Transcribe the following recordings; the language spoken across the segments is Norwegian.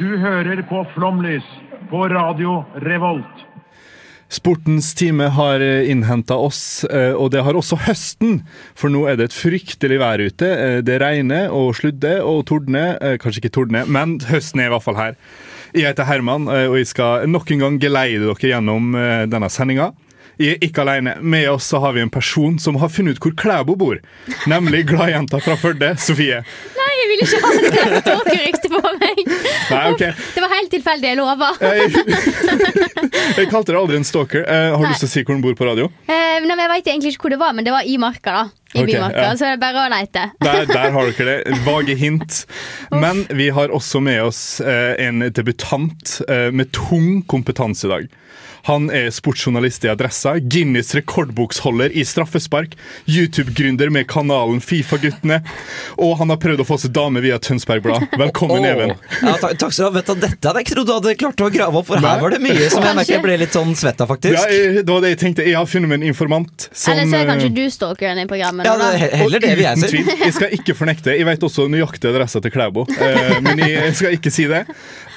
Du hører på Flomlys på Radio Revolt. Sportens time har innhenta oss, eh, og det har også høsten. For nå er det et fryktelig vær ute. Eh, Det regner og sludder og tordner. Eh, Kanskje ikke tordner, men høsten er i hvert fall her. Jeg heter Herman, eh, og jeg skal nok en gang geleide dere gjennom eh, denne sendinga. Ikke alene. Med oss så har vi en person som har funnet ut hvor Klæbo bor. Nemlig gladjenta fra Førde, Sofie. Nei, jeg vil ikke ha det stalkerrykte på meg. Nei, ok. Det var helt tilfeldig, jeg lover. Jeg, jeg kalte deg aldri en stalker. Eh, har du lyst til å si hvor hun bor på radio? Eh, nei, jeg vet egentlig ikke hvor det var, men det var i marka, da. I okay, bymarka, ja. så det er bare å leite. Der, der har dere det. Vage hint. Men vi har også med oss eh, en debutant eh, med tung kompetanse i dag. Han er sportsjournalist i Adressa, Guinness rekordboksholder i straffespark, YouTube-gründer med kanalen Fifa-guttene, og han har prøvd å få seg dame via Tønsberg Blad. Velkommen, Even. Ja, takk, takk skal du ha. Vet du, Dette hadde jeg ikke trodd du hadde klart å grave opp, for Nei. her var det mye som jeg merker jeg ble litt sånn svett faktisk. Ja, jeg, det var det jeg tenkte. Jeg har funnet meg en informant som Eller så er eh, kanskje du stalkeren i programmet. Ja, det er heller det vi er, si. tvil. Jeg skal ikke fornekte. Jeg vet også nøyaktig adressa til Klæbo, eh, men jeg, jeg skal ikke si det.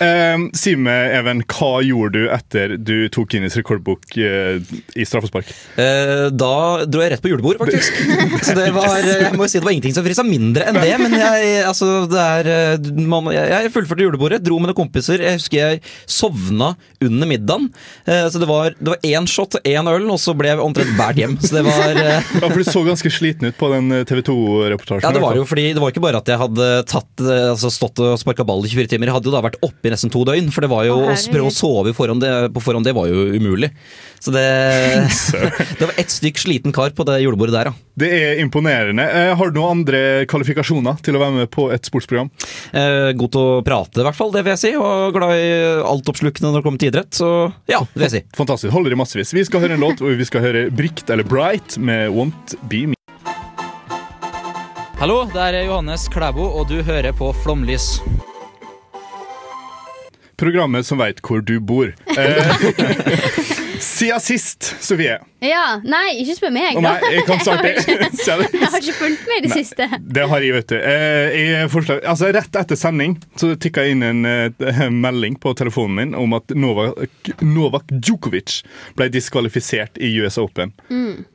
Eh, si meg, Even, hva gjorde du etter du tok Guinness rekordbok eh, i straffespark? Eh, Da dro jeg rett på julebord, faktisk. Så det var, jeg må jo si det var ingenting som frisa mindre enn det. Men jeg, altså, det er, man, jeg, jeg fullførte julebordet, dro med noen kompiser. Jeg husker jeg sovna under middagen. Eh, Så det var, det var én shot og én øl, og så ble jeg omtrent båret hjem. Så det var Ja, for Du så ganske sliten ut på den TV 2-reportasjen. Ja, det var jo fordi Det var ikke bare at jeg hadde tatt, eh, altså stått og sparka ball i 24 timer. Jeg hadde jo da vært oppe i nesten to døgn. For det var jo Å, å prøve å sove forhånd, det, på forhånd, det var jo umulig. Så det Det var ett stykk sliten kar på det julebordet der, ja. Det er imponerende. Eh, Har du noen andre kvalifikasjoner til å være med på et sportsprogram? Eh, god til å prate, i hvert fall, det vil jeg si. Og glad i altoppslukende når det kommer til idrett. Så ja, det vil jeg si. Fantastisk. Holder i massevis. Vi skal høre en låt, og vi skal høre Brikt, eller Bright, med Won't Be Me. Hallo, det er Johannes Klæbo, og du hører på Flomlys. Programmet som veit hvor du bor. Eh, siden sist, Sofie. Ja, Nei, ikke spør meg, Oh, nei, jeg kan starte. Jeg har ikke fulgt med i det siste. Det har jeg, vet du. Eh, jeg forslag, altså Rett etter sending så tikka jeg inn en eh, melding på telefonen min om at Novak, Novak Djokovic ble diskvalifisert i US Open.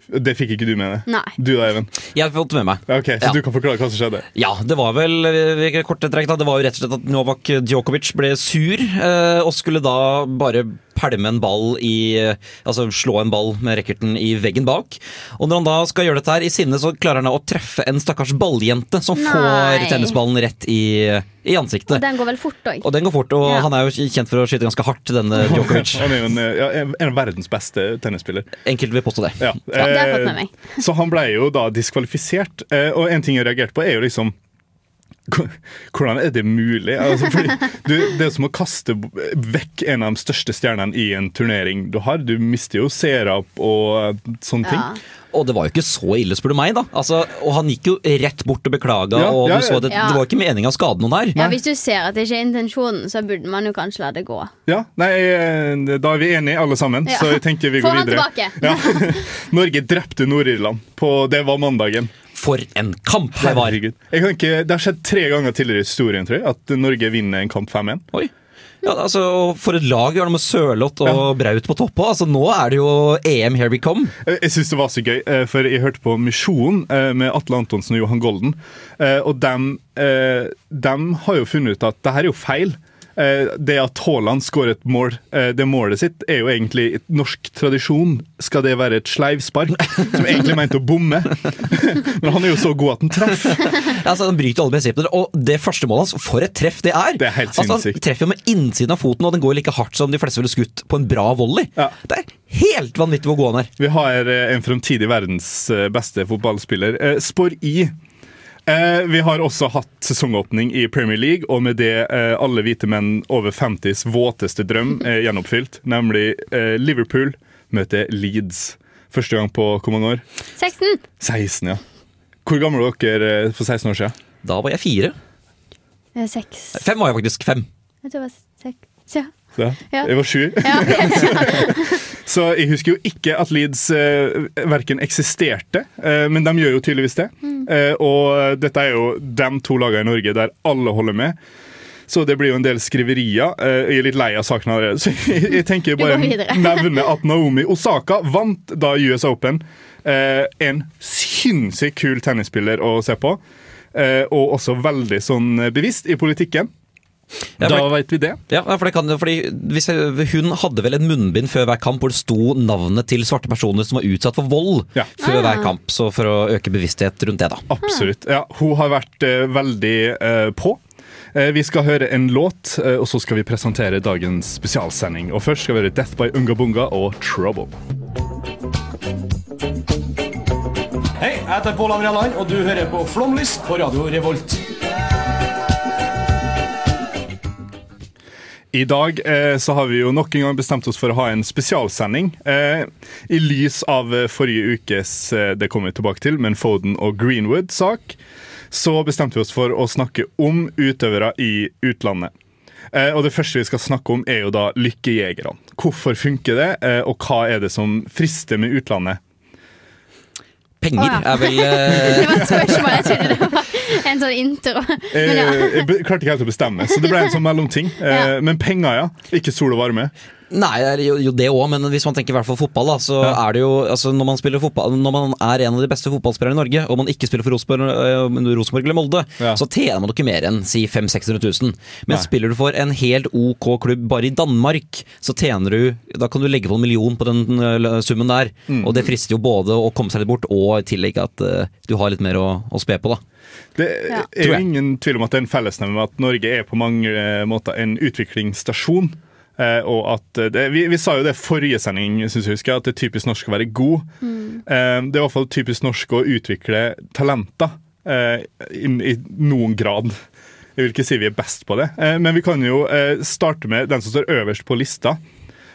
Det fikk ikke du med deg? Nei. Du da, Even? Jeg har fått med meg. Ok, Så Ja. du kan forklare hva som skjedde? Ja, det var vel eh, kort trekk da, det var jo rett og slett at Novak Djokovic ble sur eh, og skulle da bare pælme en ball i eh, Altså slå en ball med racketen i veggen bak. Og når han da skal gjøre dette her i sinne, så klarer han da å treffe en stakkars balljente som Nei. får tennisballen rett i, i Og den går vel fort òg. Og den går fort, og Ja. han er jo kjent for å skyte ganske hardt, denne Djokovic. Han er jo en, eh, ja, en av verdens beste tennisspiller. Enkelt vil påstå det. Ja. Ja, det har jeg fått med meg. Eh, Så han ble jo da diskvalifisert. Eh, Og en ting jeg reagerte på, er jo liksom Hvordan er det mulig? Altså, fordi du, det er som å kaste vekk en av de største stjernene i en turnering du har. Du mister jo seere og eh, sånne ting. Ja. Og det var jo ikke så ille, spør du meg. da altså, Og han gikk jo rett bort og beklaga, Ja, og ja, ja. så det, det var ikke meninga å skade noen her. Ja, Hvis du ser at det ikke er intensjonen, så burde man jo kanskje la det gå. Ja, nei, eh, Da er vi enige alle sammen, Ja. så jeg tenker vi Få går han tilbake. Ja. Norge drepte Nord-Irland. på Det var mandagen. For en kamp det var! Ikke, det har skjedd tre ganger tidligere i historien tror jeg, at Norge vinner en kamp 5-1. Oi. Ja, altså, For et lag vi har med Sørloth og Braut på topp. Altså, nå er det jo EM here we come. Jeg syns det var så gøy, eh, for jeg hørte på Misjon eh, med Atle Antonsen og Johan Golden. eh, Og dem, dem har jo funnet ut at det her er jo feil. Eh, Det at Haaland skårer et mål, eh, det målet sitt, er jo egentlig norsk tradisjon. Skal det være et sleivspark, som egentlig mente å bomme? Men han er jo så god at han treffer. Altså, Han bryter alle prinsipper. Og det første målet hans, for et treff det er! Det er helt altså. Han treffer jo med innsiden av foten, og den går like hardt som de fleste ville skutt på en bra volley. Ja. Det er helt vanvittig hvor god han er. Vi har eh, en fremtidig verdens beste fotballspiller. Spor I. Eh, vi har også hatt sesongåpning i Premier League, og med det eh, alle hvite menn over 50s våteste drøm er gjenoppfylt. Nemlig eh, Liverpool møter Leeds. Første gang på hvor mange år? 16. 16, ja. Hvor gamle var dere eh, for 16 år siden? Da var jeg fire. Eh, Seks. Fem var jeg faktisk. Fem. Jeg tror det var seks. Ja. Ja. Ja. Jeg var sju. Ja, ok. Så jeg husker jo ikke at Leeds eh, verken eksisterte, eh, men de gjør jo tydeligvis det. Eh, og dette er jo de to lagene i Norge der alle holder med. Så det blir jo en del skriverier. Eh, jeg er litt lei av saken allerede, så jeg, jeg tenker bare nevne at Naomi Osaka vant da US Open. Eh, en sinnssykt kul tennisspiller å se på. Eh, og også veldig sånn bevisst i politikken. Ja, da veit vet vi det. Ja, for det kan, fordi hvis jeg, Hun hadde vel et munnbind før hver kamp hvor det sto navnet til svarte personer som var utsatt for vold Ja. før hver kamp. Så for å øke bevissthet rundt det, da. Absolutt. Ja, hun har vært uh, veldig uh, på. Uh, vi skal høre en låt, og så skal vi presentere dagens spesialsending. Og Først skal vi høre Death by Unga Bunga og Trouble. Hei, jeg heter Pål André Land, og du hører på Flomlys på Radio Revolt. I dag eh, så har vi jo nok en gang bestemt oss for å ha en spesialsending. Eh, I lys av eh, forrige ukes eh, det kommer vi tilbake til, men Foden og Greenwood-sak, så bestemte vi oss for å snakke om utøvere i utlandet. Eh, og Det første vi skal snakke om, er jo da lykkejegerne. Hvorfor funker det, eh, og hva er det som frister med utlandet? Penger oh, ja. er vel uh... Det var et spørsmål. Jeg trodde det var en sånn intro. Eh, Men ja. jeg klarte ikke helt å bestemme, så det ble en sånn mellomting. Eh, Ja. Men penger, ja. Ikke sol og varme. Nei, er jo, jo det òg, men hvis man tenker i hvert fall fotball, da, så Ja. er det jo altså, Når man spiller fotball Når man er en av de beste fotballspillerne i Norge, og man ikke spiller for Rosenborg, øh, eller Molde, Ja. så tjener man ikke mer enn si 500 600 000. Men Nei. spiller du for en helt OK klubb bare i Danmark, så tjener du Da kan du legge på en million på den øh, summen der. Mm. Og det frister jo både å komme seg litt bort, og i tillegg at uh, du har litt mer å, å spe på, da. Det er jo ingen tvil om at det er en fellesnevner med at Norge er på mange eh, måter en utviklingsstasjon. Eh, og at det, vi, vi sa jo det forrige sending, syns jeg husker, at det er typisk norsk å være god. Eh, det er i hvert fall typisk norsk å utvikle talenter eh, inn, i noen grad. Jeg vil ikke si vi er best på det, eh, men vi kan jo eh, starte med den som står øverst på lista,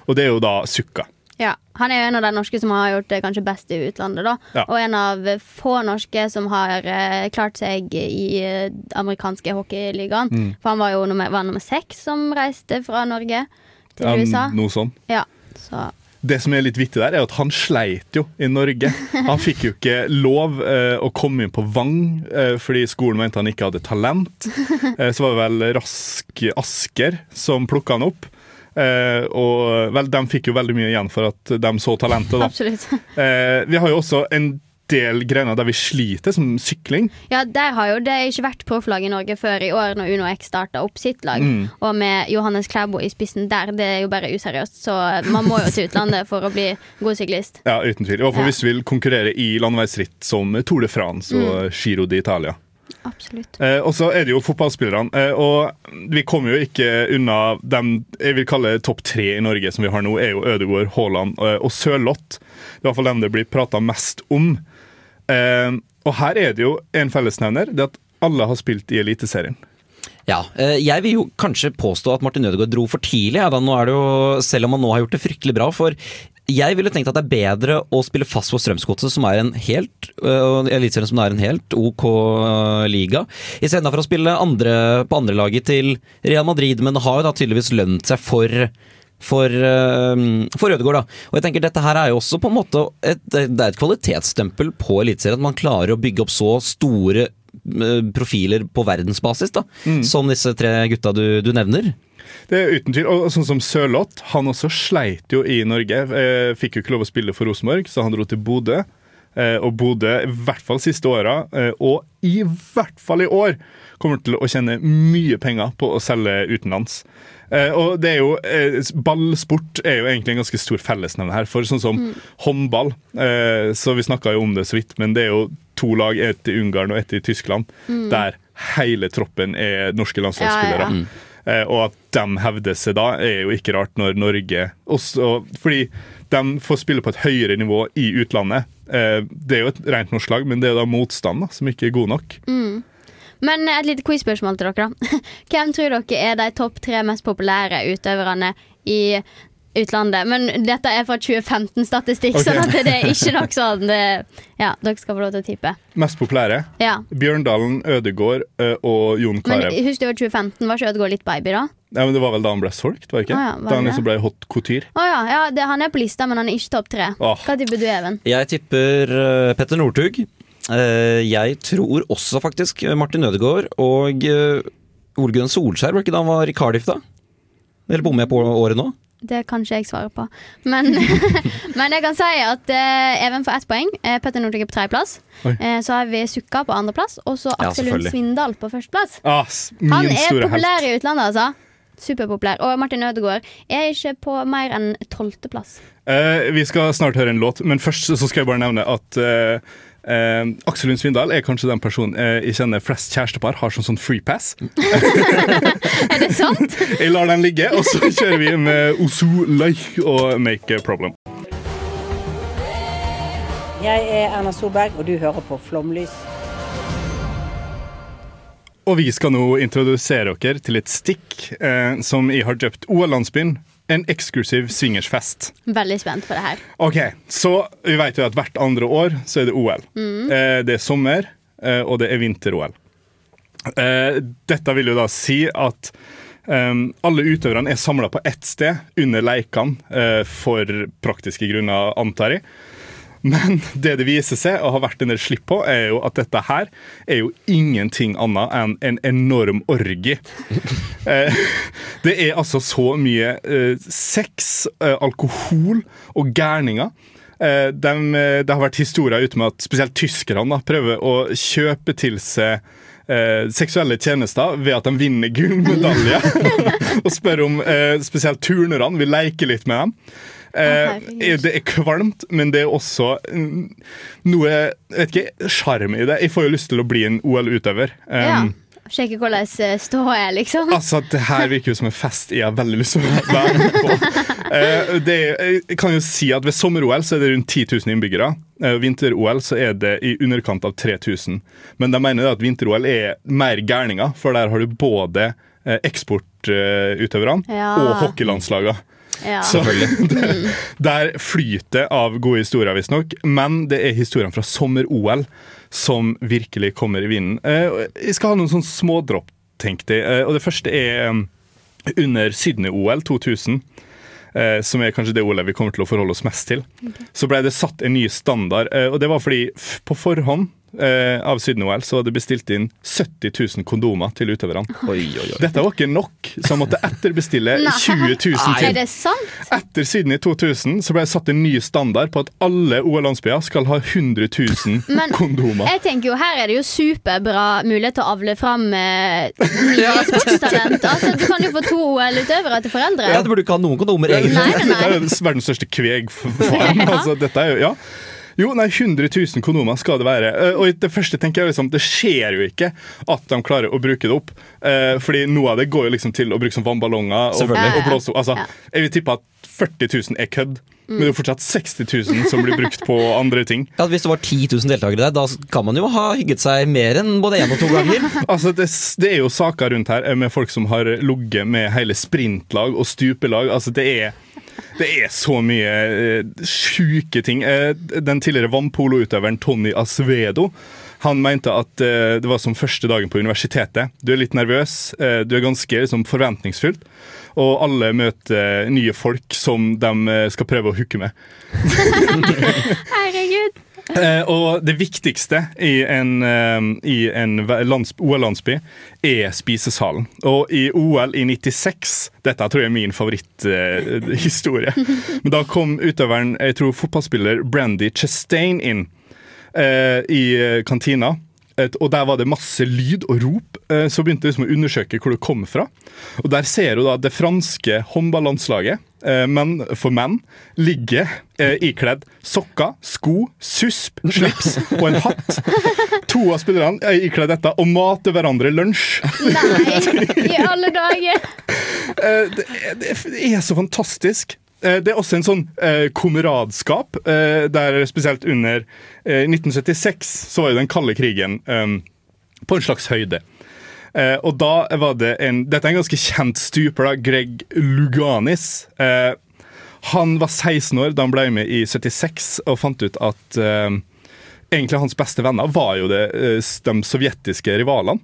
og det er jo da Sukka. Ja, Han er jo en av de norske som har gjort det kanskje best i utlandet. da Ja. Og en av få norske som har klart seg i amerikanske hockeyligaen. Mm. For han var jo nummer, var nummer seks som reiste fra Norge til Ja, USA. Noe sånn. Ja, så Det som er litt vittig der, er at han sleit jo i Norge. Han fikk jo ikke lov eh, å komme inn på Vang eh, fordi skolen mente han ikke hadde talent. Eh, så var det vel Rask Asker som plukka han opp. Eh, og vel, de fikk jo veldig mye igjen for at de så talentet, da. absolutt. Eh, vi har jo også en del grener der vi sliter, som sykling. Ja, der har jo det ikke vært profflag i Norge før i år, når Uno X starta opp sitt lag. Mm. Og med Johannes Klæbo i spissen der, det er jo bare useriøst. Så man må jo til utlandet for å bli god syklist. Ja, uten tvil. I hvert fall hvis du vil konkurrere i landeveisritt som Tour de France og Giro d'Italia. Absolutt. Eh, og så er det jo fotballspillerne. Eh, og vi kommer jo ikke unna dem jeg vil kalle topp tre i Norge som vi har nå, er jo Ødegaard, Haaland eh, og Sørloth. I hvert fall dem det blir prata mest om. Eh, og her er det jo en fellesnevner. Det at alle har spilt i Eliteserien. Ja, eh, jeg vil jo kanskje påstå at Martin Ødegaard dro for tidlig. Ja, jo, selv om han nå har gjort det fryktelig bra. For jeg ville tenkt at det er bedre å spille fast på Strømsgodset, som er en helt uh, Eliteserien som er en helt OK uh, liga, istedenfor å spille andre, på andrelaget til Real Madrid. Men det har jo da tydeligvis lønt seg for for, øh, for Ødegaard, da. Og jeg tenker Dette her er jo også på en måte et, det er et kvalitetsstempel på Eliteserien. At man klarer å bygge opp så store øh, profiler på verdensbasis, da. Som disse tre gutta du, du nevner. Det er uten tvil. Og sånn som Sørloth, han også sleit jo i Norge. Eh, fikk jo ikke lov å spille for Rosenborg, så han dro til Bodø. Eh, og Bodø, i hvert fall siste åra, eh, og i hvert fall i år, kommer til å tjene mye penger på å selge utenlands. Eh, og det er jo, eh, Ballsport er jo egentlig en ganske stor fellesnevner her. For sånn som håndball, eh, så vi snakka jo om det så vidt, men det er jo to lag, ett i Ungarn og ett i Tyskland, der hele troppen er norske landslagsspillere. Ja, ja, Eh, og at de hevder seg da, er jo ikke rart når Norge også Fordi de får spille på et høyere nivå i utlandet. Eh, det er jo et rent norsk lag, men det er jo da motstand da, som ikke er god nok. Men et lite quiz-spørsmål til dere. da. Hvem tror dere er de topp tre mest populære utøverne i utlandet? Men dette er fra 2015-statistikk, okay. sånn at det er ikke nok sånn det, Ja, dere skal få lov til å tippe. Mest populære Ja. Bjørndalen, Ødegård eh, og Jon Men Carew. husk det var 2015, var ikke Ødegård litt baby da? Ja, men det var vel da han ble solgt, var ikke? Ah, ja, var da han liksom ble hot couture. Ah, ja, ja det, han er på lista, men han er ikke topp tre. Ah. Hva tipper du, Even? Jeg tipper uh, Petter Northug. Eh, jeg tror også faktisk Martin Ødegaard og uh, Ole Gunnar Solskjær, var ikke da han var i Cardiff, da? Eller bommer jeg på året nå? Det kan ikke jeg svare på. Men, men jeg kan si at eh, Even får ett poeng. Eh, Petter Northug er på tredjeplass. Eh, så har vi Sukka på andreplass, og så Aksel Lund ja, Svindal på førsteplass. Ah, Han er populær helt. i utlandet, altså. Superpopulær. Og Martin Ødegaard er ikke på mer enn tolvteplass. Eh, vi skal snart høre en låt, men først så skal jeg bare nevne at eh, eh, Aksel Lund Svindal er kanskje den personen eh, jeg kjenner flest kjærestepar har som sånn free pass. Er det sant? Jeg lar den ligge, og så kjører vi med Osu Like og Make a Problem. Jeg er Erna Solberg, og du hører på Flomlys. Og vi skal nå introdusere dere til et stikk eh, som jeg har døpt OL-landsbyen. En eksklusiv swingersfest. Veldig spent på det her. Ok, så vi vet jo at hvert andre år så er det OL. Eh, det er sommer, eh, og det er vinter-OL. Eh, dette vil jo da si at eh, alle utøverne er samla på ett sted under leikene eh, for praktiske grunner, antar jeg. Men det det viser seg å ha vært en del slipp på, er jo at dette her er jo ingenting annet enn en enorm orgie. Eh, det er altså så mye eh, sex, eh, alkohol og gærninger. De, det har vært historier ute med at spesielt tyskerne prøver å kjøpe til seg eh, seksuelle tjenester ved at de vinner gullmedalje. og spør om eh, spesielt turnerne vil leke litt med dem. Eh, det er kvalmt, men det er også mm, noe vet ikke, sjarm i det. Jeg får jo lyst til å bli en OL-utøver. Ja. Sjekke hvordan eh, ståa er, liksom. Altså, det her virker jo som en fest jeg har veldig lyst til å være med på. Eh, det, jeg kan jo si at Ved sommer-OL så er det rundt 10 000 innbyggere. Eh, Vinter-OL så er det i underkant av 3000. Men de mener at vinter-OL er mer gærninger, for der har du både eksportutøverne Ja. og hockeylandslagene. Ja. Så det, der flyter av gode historier, visstnok. Men det er historiene fra sommer-OL som virkelig kommer i vinden. Eh, Jeg skal ha noen sånne smådropp, tenkte jeg. Eh, Og det første er um, under Sydney-OL 2000. eh, Som er kanskje det OL vi kommer til å forholde oss mest til. Så ble det satt en ny standard, eh, og det var fordi på forhånd eh, av Sydney-OL så hadde det bestilt inn 70 000 kondomer til utøverne. Oi, oi, oi. Dette var ikke nok, så han måtte etterbestille Nei. 20 000 til. Er det sant? Etter Sydney 2000 så ble det satt en ny standard på at alle OL-landsbyer skal ha 100 000 Men- kondomer. Jeg tenker jo Her er det jo superbra mulighet til å avle fram eh, nye sportstalent. Altså, du kan jo få to OL-utøvere til foreldre. Ja, Du burde ikke ha noen kondomer, egentlig. Nei, nei, Dette er jo verdens største kvegfarm. Altså, dette er jo, ja. Jo, nei, 100 000 kondomer skal det være. Eh, Og det første tenker jeg liksom, Det skjer jo ikke at de klarer å bruke det opp. Eh, fordi noe av det går jo liksom til å bruke som vannballonger og, og blåse opp. Altså, Jeg vil tippe at 40 000 er kødd, men det er jo fortsatt 60 000 som blir brukt på andre ting. Ja, hvis det var 10 000 deltakere der, da kan man jo ha hygget seg mer enn både én og to ganger. Altså, det, det er jo saker rundt her eh, med folk som har ligget med hele sprintlag og stupelag. Altså, det er, det er så mye uh, sjuke ting. Uh, den tidligere vannpoloutøveren Tony Asvedo han mente at uh, det var som første dagen på universitetet. Du er litt nervøs, uh, du er ganske liksom, forventningsfylt, og alle møter nye folk som de skal prøve å hooke med. Herregud. Eh, og det viktigste i en, eh, OL-landsby er spisesalen. Og i OL i 96 Dette tror jeg er min favoritthistorie. Men da kom utøveren, jeg tror fotballspiller Brandy Chastain inn eh, i eh, kantina. Et, og Der var det masse lyd og rop, eh, så begynte jeg liksom å undersøke hvor det kom fra. Og Der ser du da det franske håndballandslaget eh, men for menn, ligge eh, ikledd sokker, sko, susp, slips og en hatt. To av spillerne er ikledd dette og mater hverandre lunsj. Nei, i alle dager. Eh, det, det er så fantastisk. Eh, Det er også en sånn eh, kameradskap, eh, der spesielt under eh, 1976 så var jo den kalde krigen eh, på en slags høyde. Eh, og da var det en Dette er en ganske kjent stuper, da, Greg Luganis. Eh, han var 16 år da han ble med i 76 og fant ut at eh, egentlig hans beste venner var jo det, eh, de sovjetiske rivalene.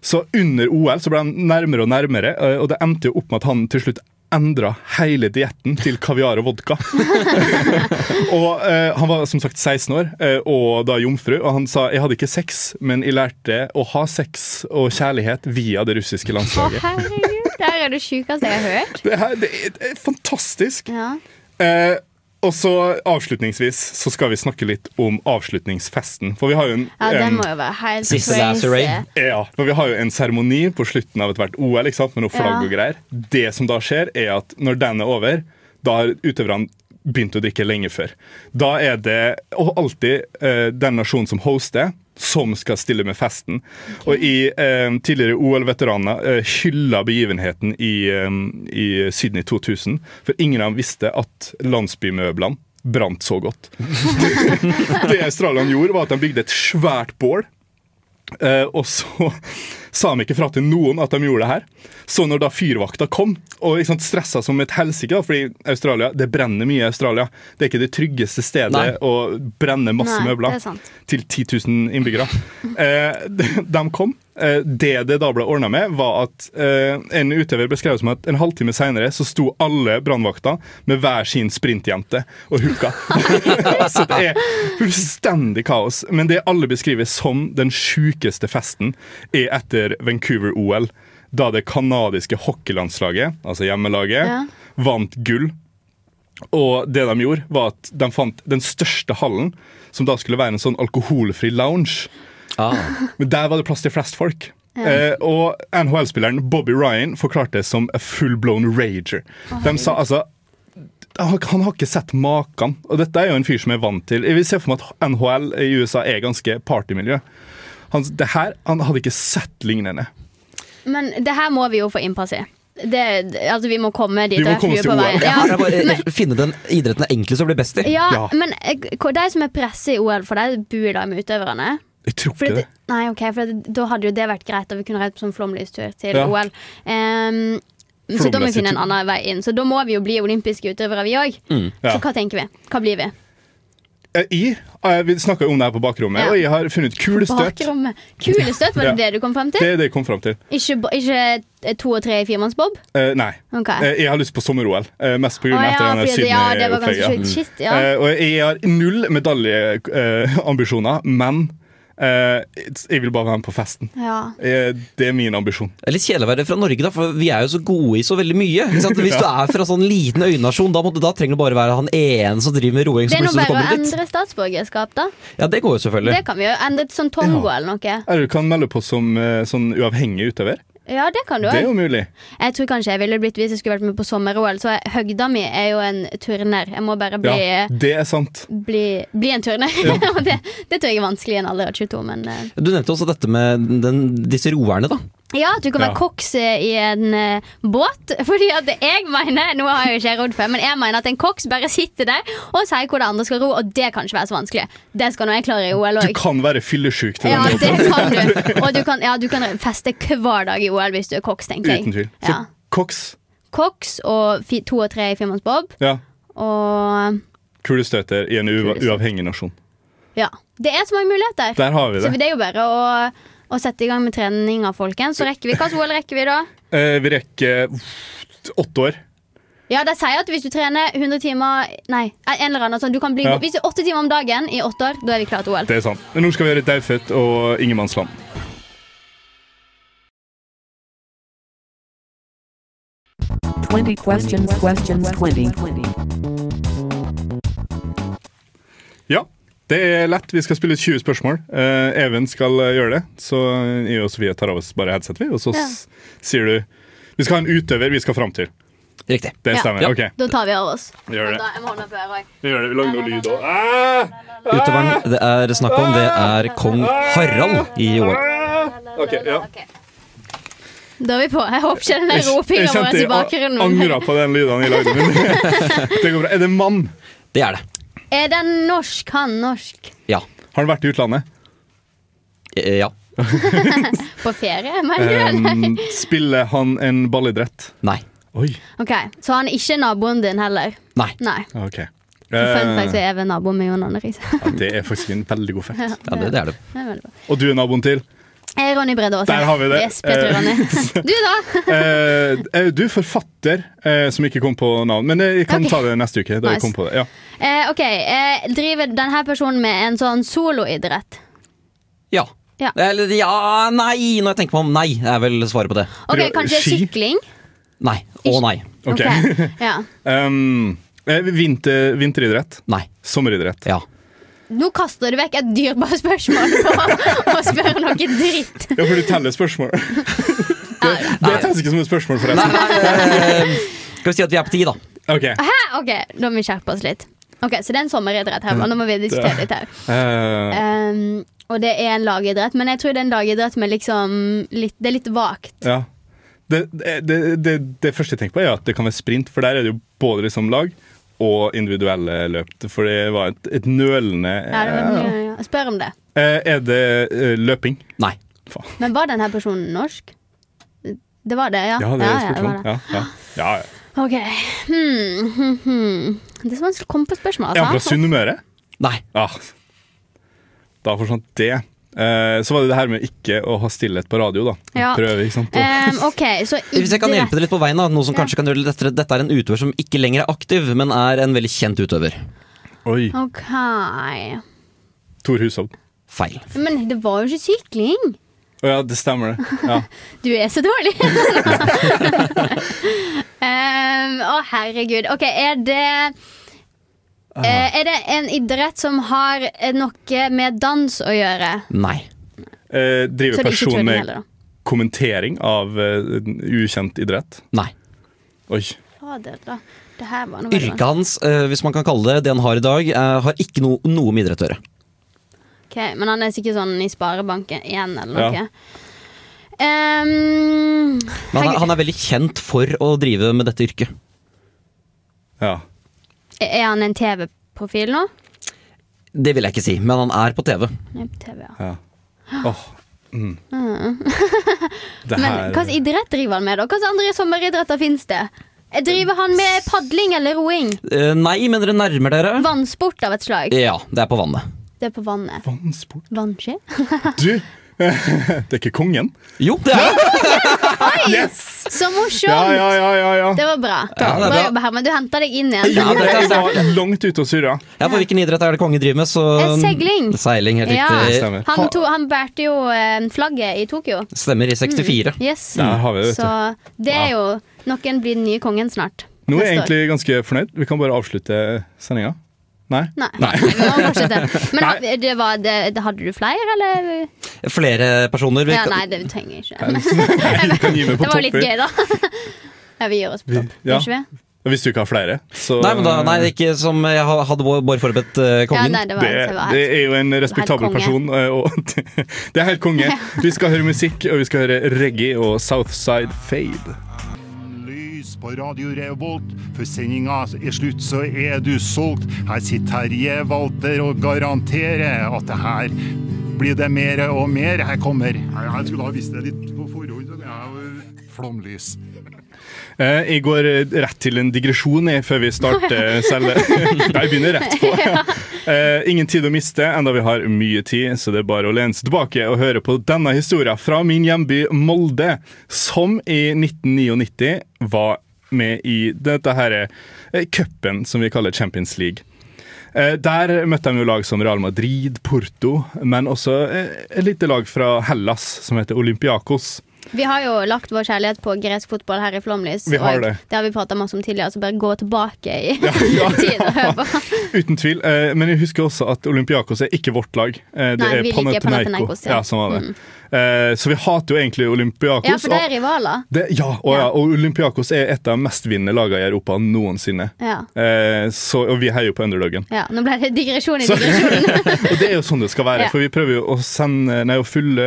Så under OL så ble han nærmere og nærmere, eh, og det endte jo opp med at han til slutt endra hele dietten til kaviar og vodka. og eh, Han var som sagt 16 år eh, og da jomfru, og han sa jeg hadde ikke sex, men jeg lærte å ha sex og kjærlighet via det russiske landslaget. Å, herregud. Det her er det sjukeste jeg har hørt. Det, her, det, er, det er fantastisk. Ja. Eh, og så avslutningsvis så skal vi snakke litt om avslutningsfesten. For vi har jo en ja, den må jo være helt Siste crazy. ja, for vi har jo en seremoni på slutten av ethvert OL ikke sant? med noe flagg Ja. og greier. Det som da skjer, er at når den er over, da har utøverne begynt å drikke lenge før. Da er det og alltid eh, den nasjonen som hoster, som skal stille med festen. Og i eh, tidligere OL-veteraner eh, hylla begivenheten i, eh, i Sydney 2000, for ingen av dem visste at landsbymøblene brant så godt. det Australia gjorde, var at de bygde et svært bål. Eh, og så sa de ikke fra til noen at de gjorde det her. Så når da fyrvakta kom, og liksom, stressa som et helsike, fordi Australia, det brenner mye i Australia. Det er ikke det tryggeste stedet Nei. å brenne masse Nei, møbler er til 10 000 innbyggere. Eh, de, de kom. Eh, det det da ble ordna med, var at eh, en utøver beskrev som at en halvtime seinere så sto alle brannvakter med hver sin sprintjente og hooka. så det er fullstendig kaos. Men det alle beskriver som den sjukeste festen, er etter Vancouver-OL. Da det canadiske hockeylandslaget, altså hjemmelaget, Ja. vant gull. Og det de gjorde, var at de fant den største hallen, som da skulle være en sånn alkoholfri lounge. Ah. Men der var det plass til flest folk. Eh, og NHL-spilleren Bobby Ryan forklarte det som a full-blown rager. De sa altså han har- ikke sett maken. Og dette er jo en fyr som er vant til Vi ser se for meg at NHL i USA er ganske partymiljø. Han, det her, han hadde ikke sett lignende. Men det her må vi jo få innpass i. Det, altså, vi må komme dit. Vi må komme til på OL. Ja, bare finne den idretten er enklest å bli best i. ja, Ja. men eh, de som er presse i OL, for de bor da med utøverne. Jeg tror ikke det. det, nei, ok, for det, Da hadde jo det vært greit, og vi kunne reist på sånn flomlystur til Ja. OL. Um, så da må vi finne en annen vei inn. Så da må vi jo bli olympiske utøvere, vi òg. Ja. Så hva tenker vi? Hva blir vi? Eh, Jeg, eh, vi snakka om det her på bakrommet, Ja. og jeg har funnet kulestøt. Bakrommet. Kulestøt, var det det du kom frem til? Det er det jeg kom fram til. Ikke, ikke eh, to og tre i firemannsbob? Uh, nei. Okay. Eh, jeg har lyst på sommer-OL. eh, mest pga. Etter ja, denne fordi ja, det var ganske Sydney-opplegget. sjukt. Shit, ja. Eh, og jeg har null medaljeambisjoner, men eh, jeg vil bare være med på festen. ja. Uh, det er min ambisjon. Det er litt kjedelig å være fra Norge, da, for vi er jo så gode i så veldig mye. Hvis du er fra sånn liten øynasjon, da, da trenger du bare være han ene som driver med roing. Det er nå bare å dit. endre statsborgerskap, da. Ja, det går jo selvfølgelig. Det kan vi jo endre til sånn Tongo eller noe. Eller du kan melde på som eh, sånn uavhengig utøver. Ja, det kan du Det er jo mulig. Jeg tror kanskje jeg ville blitt hvis jeg skulle vært med på sommer-OL. Så høgda mi er jo en turner. Jeg må bare bli, Ja, det er sant. bli, bli en turner. Ja. det, det tror jeg er vanskelig i en alder av 22, men uh. Du nevnte også dette med den, disse roerne, da. Ja, at du kan være Ja. koks eh, i en uh, båt. Fordi at jeg mener Nå har jeg jo ikke rodd før, men jeg mener at en koks bare sitter der og sier hvor det andre skal ro, og det kan ikke være så vanskelig. Det skal nå jeg klare i OL Du kan være fyllesyk til Ja, den det kan du. Og du kan, ja, du kan feste hver dag i OL hvis du er koks, tenker jeg. Uten tvil. Så Ja. koks, Koks og fi, to og tre i firemannsbob. ja. Og Kulestøter i en ua uavhengig nasjon. ja. Det er så mange muligheter. Der har vi det. Så det er jo bare å, å sette i gang med treninga, folkens. Så rekker vi Hva OL rekker vi da? Eh, vi rekker åtte år. Ja, de sier at hvis du trener 100 timer Nei, en eller annen sånn du kan bli Ja. Hvis det er åtte timer om dagen i åtte år, da er vi klare til OL. Det er sant. Men nå skal vi gjøre Daufødt og Ingemannsland. Questions, questions, twenty. Ja, det er lett. Vi skal spille 20 spørsmål. Uh, Even skal eh, gjøre det. Så jeg og Sofie tar av oss bare headset, vi, og så Ja. sier du Vi skal ha en utøver vi skal fram til. Riktig. Det stemmer. Ja. Okay. Da tar vi av oss. vi gjør det. Da, jeg må holde meg på øret også. Vi gjør det. Vi lager noe lyd òg. Ah! Utøveren det er snakk om, det er kong Harald i OL. Okay, ja. Da er vi på. Jeg håper ikke den Jeg, ropinga jeg vår i jeg bakgrunnen. angra på den lyden jeg lagde. Men det går bra. Er det mann? Det er det. Er den norsk? Han norsk? Ja. Har han vært i utlandet? Eh, Ja. På ferie, mener du? eller? Um, spiller han en ballidrett? Nei. Oi. Ok, Så han er ikke naboen din heller? Nei. Nei. Ok. For fun Eh, fact så er Even naboen min Jon Arne Riise. ja, det er faktisk en veldig god fact. Ja, det, det er det. Det er veldig bra. Og du er naboen til? Eh, Ronny Brede Aase. Der har vi det. Yes, Eh. Du, da? Eh, er du forfatter eh, som ikke kom på navn, men jeg kan okay. ta det neste uke. Da jeg Nice. kom på det. Ja. Eh, ok, eh, Driver denne personen med en sånn soloidrett? Ja. Ja. Eller ja, nei, når jeg tenker meg om. Nei, er vel svaret på det. Ok, Kanskje ski? sykling? Nei. Å nei. Ok. Ja. Um, eh, vinter, vinteridrett? Nei. Sommeridrett? Ja. Nå kaster du vekk et dyrebart spørsmål på å spørre noe dritt. Ja, for du teller spørsmål. det det telles ikke som et spørsmål, forresten. nei skal vi si at vi er på ti, da. Ok. Hæ? Ok, Da må vi skjerpe oss litt. Ok, Så det er en sommeridrett her. Nå må vi diskutere litt her. Eh, Um, og det er en lagidrett, men jeg tror det er en lagidrett med liksom litt, Det er litt vagt. ja. Det, det, det, det, det første jeg tenker på, er at det kan være sprint, for der er det jo både liksom lag og individuelle løp. For det var et, et nølende Ja, det var, ja, ja. Spør om det. Eh, Er det eh, løping? Nei. Faen. Men var denne personen norsk? Det var det, ja? Ja, det er ja, var det. Ja, ja. ja, ja. Ok. Hmm, hmm, hmm. Det er så vanskelig å komme på spørsmål. Er han fra Altså. Sunnmøre? Nei. Ja. Da forsvant det. Eh, så var det det her med ikke å ha stillhet på radio, da. Ja. Prøve, ikke sant. Um, okay, så Hvis jeg kan hjelpe dere litt på veien, da, noe som kanskje kan gjøre dette. Dette er en utøver som ikke lenger er aktiv, men er en veldig kjent utøver. Oi. Ok. Tor Hushovd. Feil. Men det var jo ikke sykling. Å ja, det stemmer det. Ja. Du er så dårlig. um, å, herregud. Ok, er det Er det en idrett som har eh, noe med dans å gjøre? Nei. Eh, driver det er ikke person turning med heller, kommentering av uh, ukjent idrett? Nei. Oi. Fader, da. Det her var noe Yrket hans, uh, hvis man kan kalle det det han har i dag, uh, har ikke no noe med idrett å gjøre. Ok, Men han er sikkert sånn i sparebanken igjen, eller Ja. noe. Um, Men han er, han er veldig kjent for å drive med dette yrket. Ja. Er han en TV-profil nå? Det vil jeg ikke si, men han er på TV. Er på TV, ja. ja. Åh. Mm. Det Men her hva slags idrett driver han med, da? Hva slags andre sommeridretter finnes det? Driver han med padling eller roing? Eh, nei, men dere nærmer dere. Vannsport av et slag? Ja, det er på vannet. Det er på vannet. Vannsport. Vannski? Du! det er ikke kongen? Jo, det er det! Yes! Så morsomt! Ja, ja, ja, ja, ja. Det var bra. Ja, det bra bra. jobba, Herman. Du henta deg inn igjen. Ja, det er var langt ute og surra. Ja, for hvilken idrett er det kongen driver med? Så... Seiling. Seiling, helt riktig. Han, to, han bærte jo eh, flagget i Tokyo. Stemmer i 64. Yes. Der har vi det, vet du. Så det er jo Noen blir den nye kongen snart. Nå er jeg egentlig ganske fornøyd. Vi kan bare avslutte sendinga. Nei? Nei. Nei. Men det var, det, det, hadde du flere, eller? Flere personer. Vi Ja, kan- nei, det trenger jeg ikke. Det var litt gøy, da. Ja, vi gir oss på topp. ja. Ikke vi? Hvis du ikke har flere, så Nei, men da, nei, ikke som jeg hadde bare forberedt eh, Ja, nei, det var, det, det det er jo en respektabel person. eh, Og det er helt konge. Vi skal høre musikk, og vi skal høre reggae og Southside Fade. På Radio Revolt, for sendinga er slutt, så er du solgt. Her sitter Terje Walter og garanterer at det her blir det mer og mer. Her kommer Jeg, jeg skulle ha visst det litt på forhånd. så Jeg er jo flomlys. Eh, Jeg går eh, rett til en digresjon jeg, før vi starter selve jeg begynner rett på. Eh, ingen tid å miste, enda vi har mye tid, så det er bare å lene seg tilbake og høre på denne historien fra min hjemby Molde, som i 1999 var med i dette her eh, cupen som vi kaller Champions League. Eh, Der møtte de jo lag som Real Madrid, Porto, men også eh, et lite lag fra Hellas som heter Olympiakos. Vi har jo lagt vår kjærlighet på gresk fotball her i Flomlys. Vi har det. det har vi prata masse om tidligere, så bare gå tilbake i ja. tid og hør på. Uten tvil. Men jeg husker også at Olympiakos er ikke vårt lag. Det Nei, er. Panathinaikos, ja. Ja, sånn var det. Mm. Eh, så vi hater jo egentlig Olympiakos. Ja, for det er rivaler. det, ja, og, ja, og Olympiakos er et av de mest vinnende lagene i Europa noensinne. Ja. Eh, så, og vi heier jo på underdogen. ja. Nå ble det digresjon i digresjonen. og det er jo sånn det skal være, for vi prøver jo å sende Nei, å fylle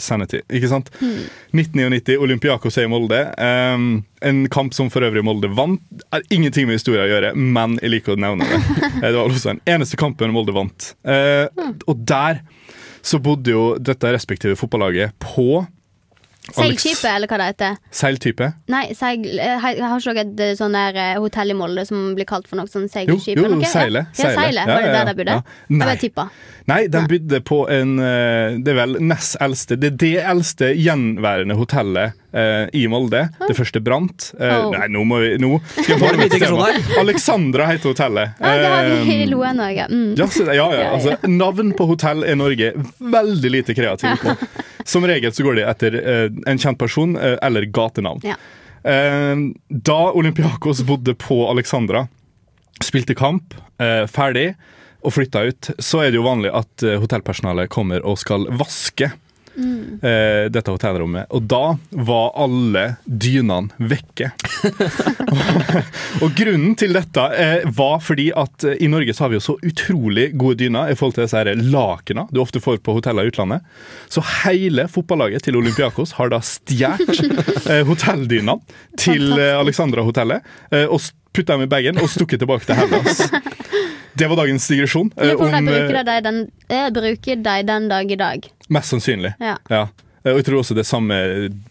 sendetid, ikke sant? Hmm. 1999, Olympiakos er i Molde. Um, en kamp som for øvrig Molde vant. Er ingenting med historie å gjøre, men jeg liker å nevne det. Eh, det var også den eneste kampen Molde vant. Eh, Og der så bodde jo dette respektive fotballaget på Seilskipet, eller hva det heter. Seiltype. Nei, seil, jeg har har ikke dere et eh, sånn der eh, hotell i Molde som blir kalt for noe sånn seilskip? jo, jo, noe? Seilet. Ja, ja seile. Var det der de bodde? ja. Nei. Jeg tippa. Nei, de bodde på en eh, Det er vel nest eldste Det er det eldste gjenværende hotellet eh, i Molde. Det første brant. Eh, Oh. Nei, nå må vi Nå. Alexandra heter hotellet. Ja, det har vi i Eh, Loen òg, ja. Mm. ja, ja, ja, Ja, ja. altså, navn på hotell er Norge veldig lite kreative på. Som regel så går det etter eh, en kjent person eh, eller gatenavn. Ja. Eh, da Olympiakos bodde på Alexandra, spilte kamp, ferdig og flytta ut, så er det jo vanlig at hotellpersonalet kommer og skal vaske eh, dette hotellrommet. Og da var alle dynene vekke. og grunnen til dette eh, var fordi at eh, i Norge så har vi jo så utrolig gode dyner i forhold til disse lakena du ofte får på hoteller i utlandet. Så hele fotballaget til Olympiakos har da stjålet eh, hotelldyna til eh, Alexandra-hotellet eh, og putta dem i bagen og stukket tilbake til Hellas. Det var dagens digresjon. Lurer på om de bruker eh, de den, eh, bruker de den dag i dag. Mest sannsynlig. Ja. Ja. Eh, Og jeg tror også det er samme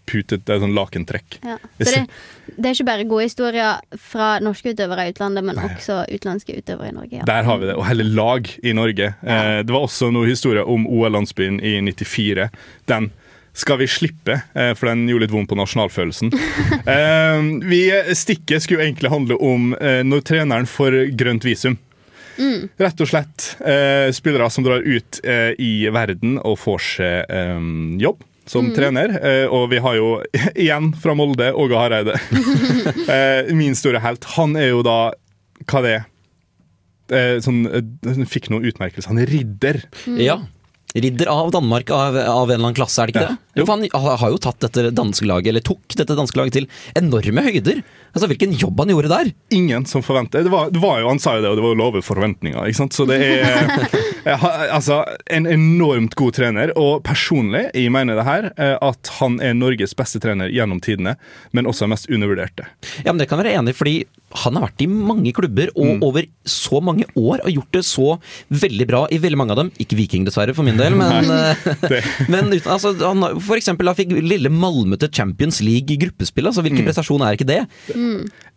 putet, det er sånn lakentrekk. Ja. Så det, det er ikke bare gode historier fra norske utøvere i utlandet, men også utenlandske utøvere i Norge. Ja. Der har vi det, og hele lag i Norge. Eh, det var også noen historier om OL-landsbyen i 94. Den skal vi slippe, for den gjorde litt vondt på nasjonalfølelsen. eh, vi, stikket skulle egentlig handle om når treneren får grønt visum. Rett og slett eh, spillere som drar ut eh, i verden og får seg eh, jobb som trener. Eh, og vi har jo igjen fra Molde Åge Hareide. eh, min store helt. Han er jo da Hva det er? Eh, sånn, han fikk noen utmerkelser. Han er ridder. Ja. Ridder av Danmark av, av en eller annen klasse, er det ikke Ja. det? Jo, for han har jo tatt dette danske laget, eller tok dette danske laget til enorme høyder. Altså, Hvilken jobb han gjorde der! Ingen som forventer det var, det var jo, Han sa jo det, og det var jo lave forventninger. ikke sant? Så det er altså, en enormt god trener. Og personlig jeg mener det her eh, at han er Norges beste trener gjennom tidene, men også mest undervurderte. Ja, men Det kan være enig fordi han har vært i mange klubber og over så mange år og gjort det så veldig bra i veldig mange av dem. Ikke Viking, dessverre, for min del, men, eh, men uten, altså, han, for eksempel, han fikk lille Malmö til Champions League i gruppespill. Altså, hvilken prestasjon er ikke det?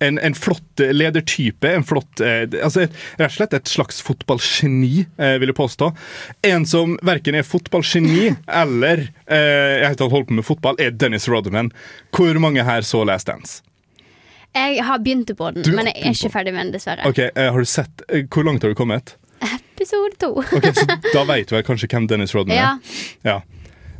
En, en flott eh, ledertype. En flott, eh, altså Rett og slett et slags fotballgeni, eh, vil jeg påstå. En som verken er fotballgeni eller eh, jeg har holdt på med fotball, er Dennis Rodman. Hvor mange her så Last Dance? Jeg har begynt på den, Du men jeg er ikke ferdig med den, dessverre. Ok, eh, har du sett, eh, Hvor langt har du kommet? Episode to. okay, så Da vet du vel kanskje hvem Dennis Rodman er? Ja. Ja.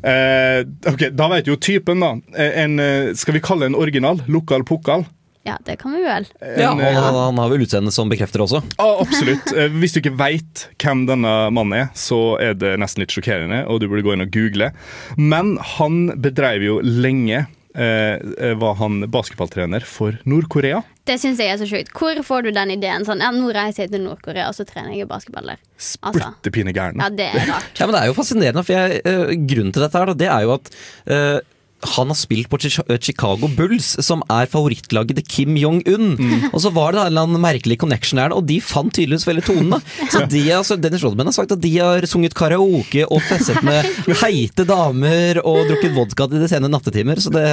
Eh, ok, Da vet jo typen, da. Eh, En, eh, skal vi kalle en original? Lokal pokal? ja, det kan vi vel. En, og eh, han, han har vel utseende som bekrefter også. Ah, absolutt. Hvis du ikke veit hvem denne mannen er, så er det nesten litt sjokkerende, og du burde gå inn og google. Men han bedreiv jo lenge Var han basketballtrener for Nord-Korea. Det syns jeg er så sjukt. Hvor får du den ideen? Sånn, ja, Nå reiser jeg til Nord-Korea, og så trener jeg basketball der. Altså. Splitter pine gæren. Ja, det er rart. Ja, men Det er jo fascinerende, for jeg, eh, grunnen til dette her, da, det er jo at eh, han har spilt på Chicago Bulls, som er favorittlaget til Kim Jong-un. Og så var det en eller annen merkelig connection her, og de fant tydeligvis veldig tonen. Så de, altså, Dennis Rodman har sagt at de har sunget karaoke og festet med heite damer og drukket vodka til de sene nattetimer, så det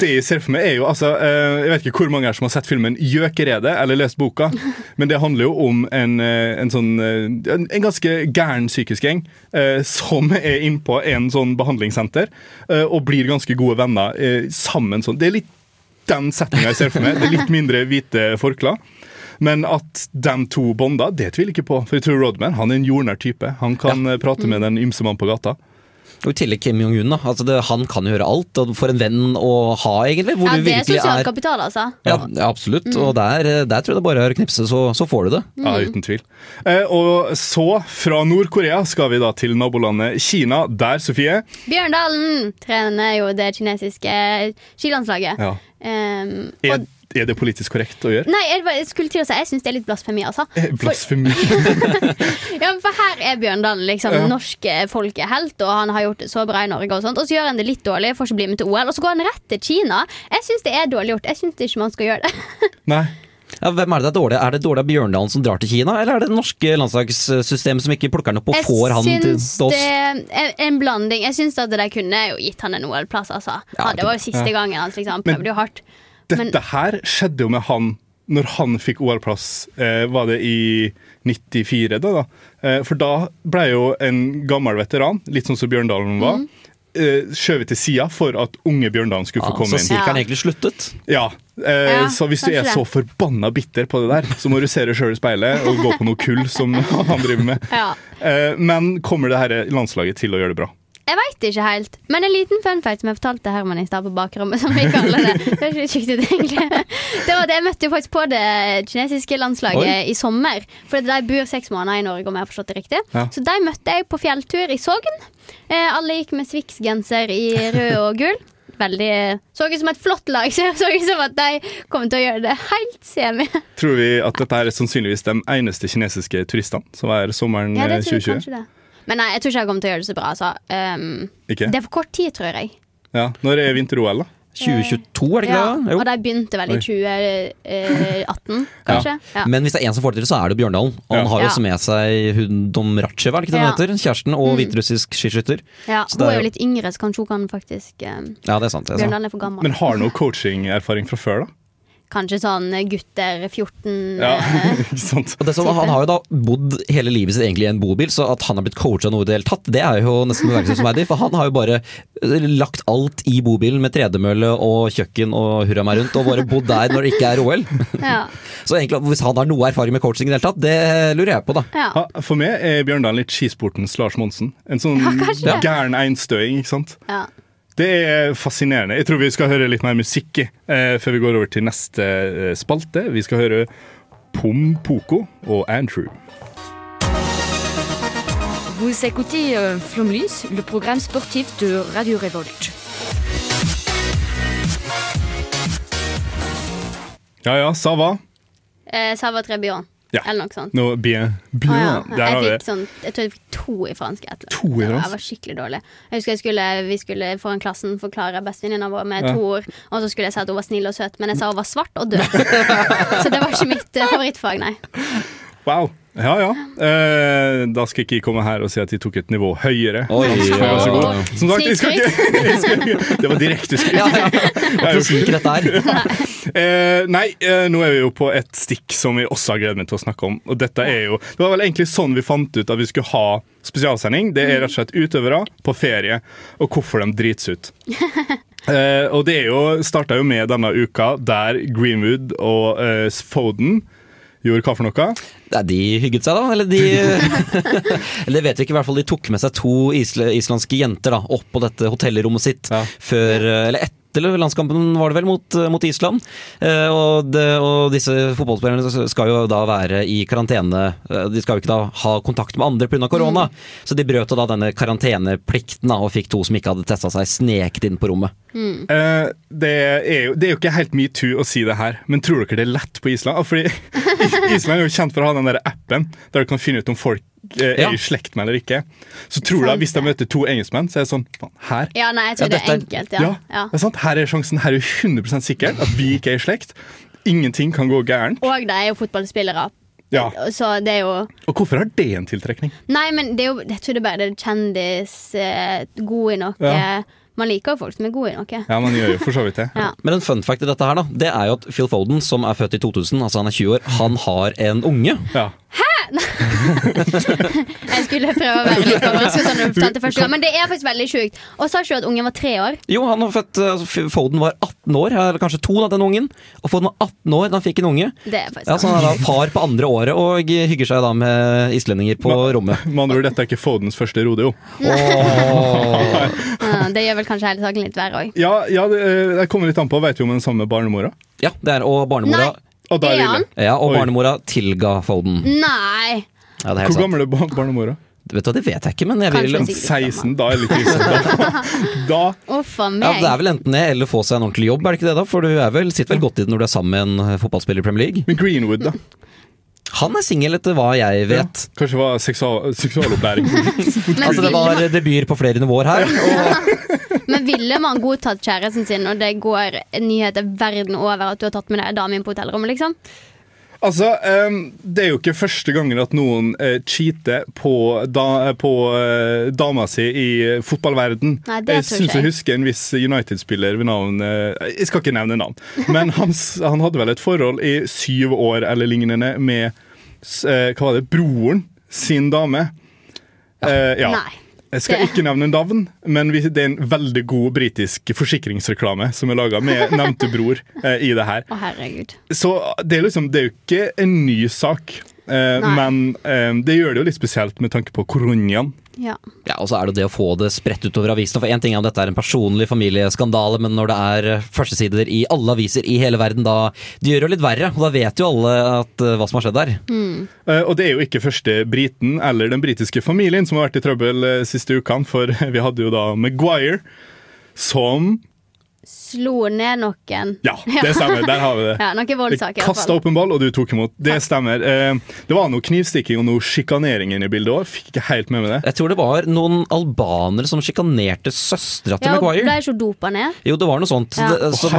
Det jeg ser for meg er jo, altså, eh, Jeg vet ikke hvor mange her som har sett filmen 'Gjøkeredet' eller lest boka, men det handler jo om en, eh, en sånn eh, en, en ganske gæren psykisk gjeng som er innpå en sånn behandlingssenter eh, og blir ganske gode venner eh, sammen sånn. Det er litt den setninga jeg ser for meg. Det er litt mindre hvite forklær. Men at de to bonda, det tviler jeg ikke på. For jeg tror Rodman han er en jordnær type. Han kan ja. prate med den ymse mannen på gata. Og i tillegg Kim Jong-un. da. Altså det, han kan gjøre alt, og for en venn å ha, egentlig. Hvor Ja, det er sosial er kapital, altså. ja, ja, absolutt. Mm. Og der, der tror jeg det bare er å knipse, så, så får du det. Ja, uten tvil. Eh, og så, fra Nord-Korea, skal vi da til nabolandet Kina. Der, Sofie Bjørndalen trener jo det kinesiske skilandslaget. ja. Um, er, og, er det politisk korrekt å gjøre? nei, jeg, bare- jeg skulle til å si jeg syns det er litt blasfemi, altså. Eh, Blasfemi. Ja, men for her er Bjørndalen liksom Ja. norsk folkehelt, og han har gjort det så bra i Norge. Og sånt Og så gjør han det litt dårlig, får ikke bli med til OL, og så går han rett til Kina. Jeg syns det er dårlig gjort. Jeg syns ikke man skal gjøre det. Nei. Ja, hvem Er det dårlig? Er det dårlig av Bjørndalen som drar til Kina, eller er det det norske landslagssystemet som ikke plukker han opp og Jeg får han til, oss? det er en blanding. Jeg syns at de kunne jo gitt han en OL-plass, altså. Ja, det var jo siste Ja. gangen hans, liksom. Han prøvde jo hardt. Men- Dette her skjedde jo med han når han fikk OL-plass. Eh, var det i 94, da? da? Eh, for da ble jo en gammel veteran, litt sånn som Bjørndalen var, mm eh, skjøvet til sida for at unge Bjørndalen skulle få Ja, komme så inn. sirkelen egentlig sluttet? Ja, eh, Ja, så hvis du er det. så forbanna bitter på det der, så må du se deg sjøl i speilet og gå på noe kull som han driver med. Ja. Eh, men kommer det her landslaget til å gjøre det bra? Jeg veit ikke helt. Men en liten fun fact som jeg fortalte Herman i stad på bakrommet, som vi kaller det. Det er ikke kjipt ut, egentlig. Det var at Jeg møtte jo faktisk på det kinesiske landslaget Oi. i sommer. For de bor seks måneder i Norge, om jeg har forstått det riktig. Ja. Så de møtte jeg på fjelltur i Sogn. Eh, alle gikk med Swix-genser i rød og gull. Veldig Så ut som et flott lag. Så ut som at de kom til å gjøre det helt semi. Tror vi at dette er sannsynligvis de eneste kinesiske turistene som er sommeren Ja, det eh, tror jeg 2020? kanskje det. Men nei, jeg tror ikke jeg kommer til å gjøre det så bra. Altså. Um, Ikke? det er for kort tid, tror jeg. Ja. Når er vinter-OL, da? 2022, er det ikke Ja, det? Jo. og de begynte vel i 2018, kanskje. Ja. Men hvis det er en som får det til, så er det Bjørndalen. Og han Ja. har jo også med seg hun Domracheva, er det ikke det Ja. hun heter? Kjæresten og Mm. hviterussisk skiskytter. Ja, Så hun det er er jo litt yngre, så kanskje hun kan faktisk um, Ja, det er sant. Det er sant. Bjørndalen er for gammel. Men har noe coaching-erfaring fra før, da? Kanskje sånn gutter 14 Ja, eh, ikke sant? Og det som, han har jo da bodd hele livet sitt egentlig i en bobil, så at han har blitt coacha noe i det hele tatt, det er jo nesten bemerkelsesverdig. For han har jo bare eh, lagt alt i bobilen med tredemølle og kjøkken og hurra meg rundt, og bare bodd der når det ikke er OL. ja. Så egentlig, hvis han har noe erfaring med coaching i det hele tatt, det lurer jeg på, da. ja. For meg er Bjørndalen litt skisportens Lars Monsen. En sånn Ja, gæren einstøing, ikke sant? ja. Det er fascinerende. Jeg tror vi skal høre litt mer musikk eh, før vi går over til neste eh, spalte. Vi skal høre Pom Poko og Andrew. Vous écoutez euh, Flomlys, le programme sportif de Radio Revolt. Ja ja, Sava. Eh, Sava Trebion. Ja. Eller noe sånt. No, bien, bien. Ah, ja. Der har vi det. sånn Jeg tror jeg fikk to i fransk. et eller. To i fransk? Jeg var skikkelig dårlig. Jeg husker jeg skulle, Vi skulle foran klassen forklare bestevenninna vår med Ja. to ord. Og så skulle jeg si at hun var snill og søt, men jeg sa hun var svart og død. så det var ikke mitt eh, favorittfag, nei. Wow. Ja ja. Eh, da skal ikke jeg komme her og si at de tok et nivå høyere. Oi, ja. Som sagt, jeg skal ikke, jeg skal ikke Det var direkte skryt. Ja, ja. Dette er. Eh, nei, eh, nå er vi jo på et stikk som vi også har gledet meg til å snakke om. Og dette er jo Det var vel egentlig sånn vi fant ut at vi skulle ha spesialsending. Det er rett og slett utøvere på ferie, og hvorfor de drits ut. Eh, og det er jo starta jo med denne uka der Greenwood og eh, Foden gjorde hva for noe? Nei, de hygget seg, da. Eller de Eller det vet vi ikke, i hvert fall. De tok med seg to isle, islandske jenter da, opp på dette hotellrommet sitt Ja. før Eller etter landskampen, var det vel, mot, mot Island. Eh, og, det, og disse fotballspillerne skal jo da være i karantene. Eh, De skal jo ikke da ha kontakt med andre pga. korona. Så de brøt da denne karanteneplikten da, og fikk to som ikke hadde testa seg, sneket inn på rommet. Eh, det, er jo, det er jo ikke helt metoo å si det her, men tror dere det er lett på Island? Fordi Island er jo kjent for å ha den der appen der du kan finne ut om folk uh, er Ja. i slekt med eller ikke. Så tror du hvis de møter to engelskmenn, så er det sånn Her Ja, nei, jeg tror Ja, det er er- enkelt. Ja, Ja. Det er sant? Her er sjansen Her er jo 100 sikkert at vi ikke er i slekt. Ingenting kan gå gærent. Og de er jo fotballspillere. Ja. Så det er jo Og hvorfor har det en tiltrekning? Nei, men det er jo, jeg tror det bare det er kjendis, eh, god i noe. Ja. Man liker jo folk som er gode i noe. Ja, man gjør jo for så vidt det. Ja. Men en fun fact i dette her da, det er jo at Phil Foden, som er født i 2000, altså han er 20 år, han har en unge. Ja. Jeg skulle prøve å være litt overrasket sånn første gang, men det er faktisk veldig sjukt. Og sa ikke du at ungen var tre år? Jo, han var født, altså, Foden var 18 år, eller kanskje to da, den ungen. Og Foden var 18 år da han fikk en unge. Det er faktisk Ja, så Han er da far på andre året og hygger seg da med islendinger på rommet. Med andre ord, dette er ikke Fodens første rodeo. Åh. Ja, det gjør vel kanskje hele saken litt verre òg. Ja, ja det, eh, det kommer litt an på. Vet vi om den samme barnemora? Ja, det er, og barnemora Nei. Og da er det han? Ja, og Oi. barnemora tilga Foden. Nei! Ja, det er helt Hvor sant. gammel er bar- barnemora? Vet du hva, Det vet jeg ikke, men jeg vil Kanskje sikkert. 16, da er det litt krise. Da, da Uff a ja, meg. Det er vel enten det eller få seg en ordentlig jobb, er det ikke det da? For du er vel, sitter vel godt i det når du er sammen med en eh, fotballspiller i Premier League? Men Greenwood, da? Han er singel etter hva jeg Ja. vet. Kanskje det var seksual, seksualopplæring. Men, Altså Det var debuter på flere nivåer her. Og men ville man godtatt kjæresten sin når det går nyheter verden over at du har tatt med deg dame inn på hotellrommet, liksom? Altså, ehm, Det er jo ikke første gangen at noen uh, cheater på, da, på eh, dama si i fotballverden. Nei, jeg syns jeg jeg. husker en viss United-spiller ved navn eh, Jeg skal ikke nevne navn, men han, han hadde vel et forhold i syv år eller lignende med eh, hva var det, broren sin dame. Uh, ja. Nei. Jeg skal ikke nevne navn, men det er en veldig god britisk forsikringsreklame som er laga med nevnte bror eh, i det her. Å, herregud. Så det er, liksom, det er jo ikke en ny sak, eh, Nei. men eh, det gjør det jo litt spesielt med tanke på koronaen. Ja. Ja, og så er det det å få det spredt utover avisene. For én ting er om dette er en personlig familieskandale, men når det er eh, førstesider i alle aviser i hele verden, da det gjør det jo litt verre. Og da vet jo alle at, uh, hva som har skjedd der. Eh, og det er jo ikke første briten eller den britiske familien som har vært i trøbbel uh, siste ukene, for vi hadde jo da Maguire som Slo ned noen. Ja, det stemmer. Der har vi det. Ja, noen voldsaker Kasta opp en ball, og du tok imot. Det stemmer. Eh, det var noe knivstikking og noe sjikanering inne i bildet òg. Fikk ikke helt med meg det. Jeg tror det var noen albanere som sjikanerte søstera til Ja, og Maguire. ble ikke dopa ned? Jo, det var noe sånt. Ja. Det, så,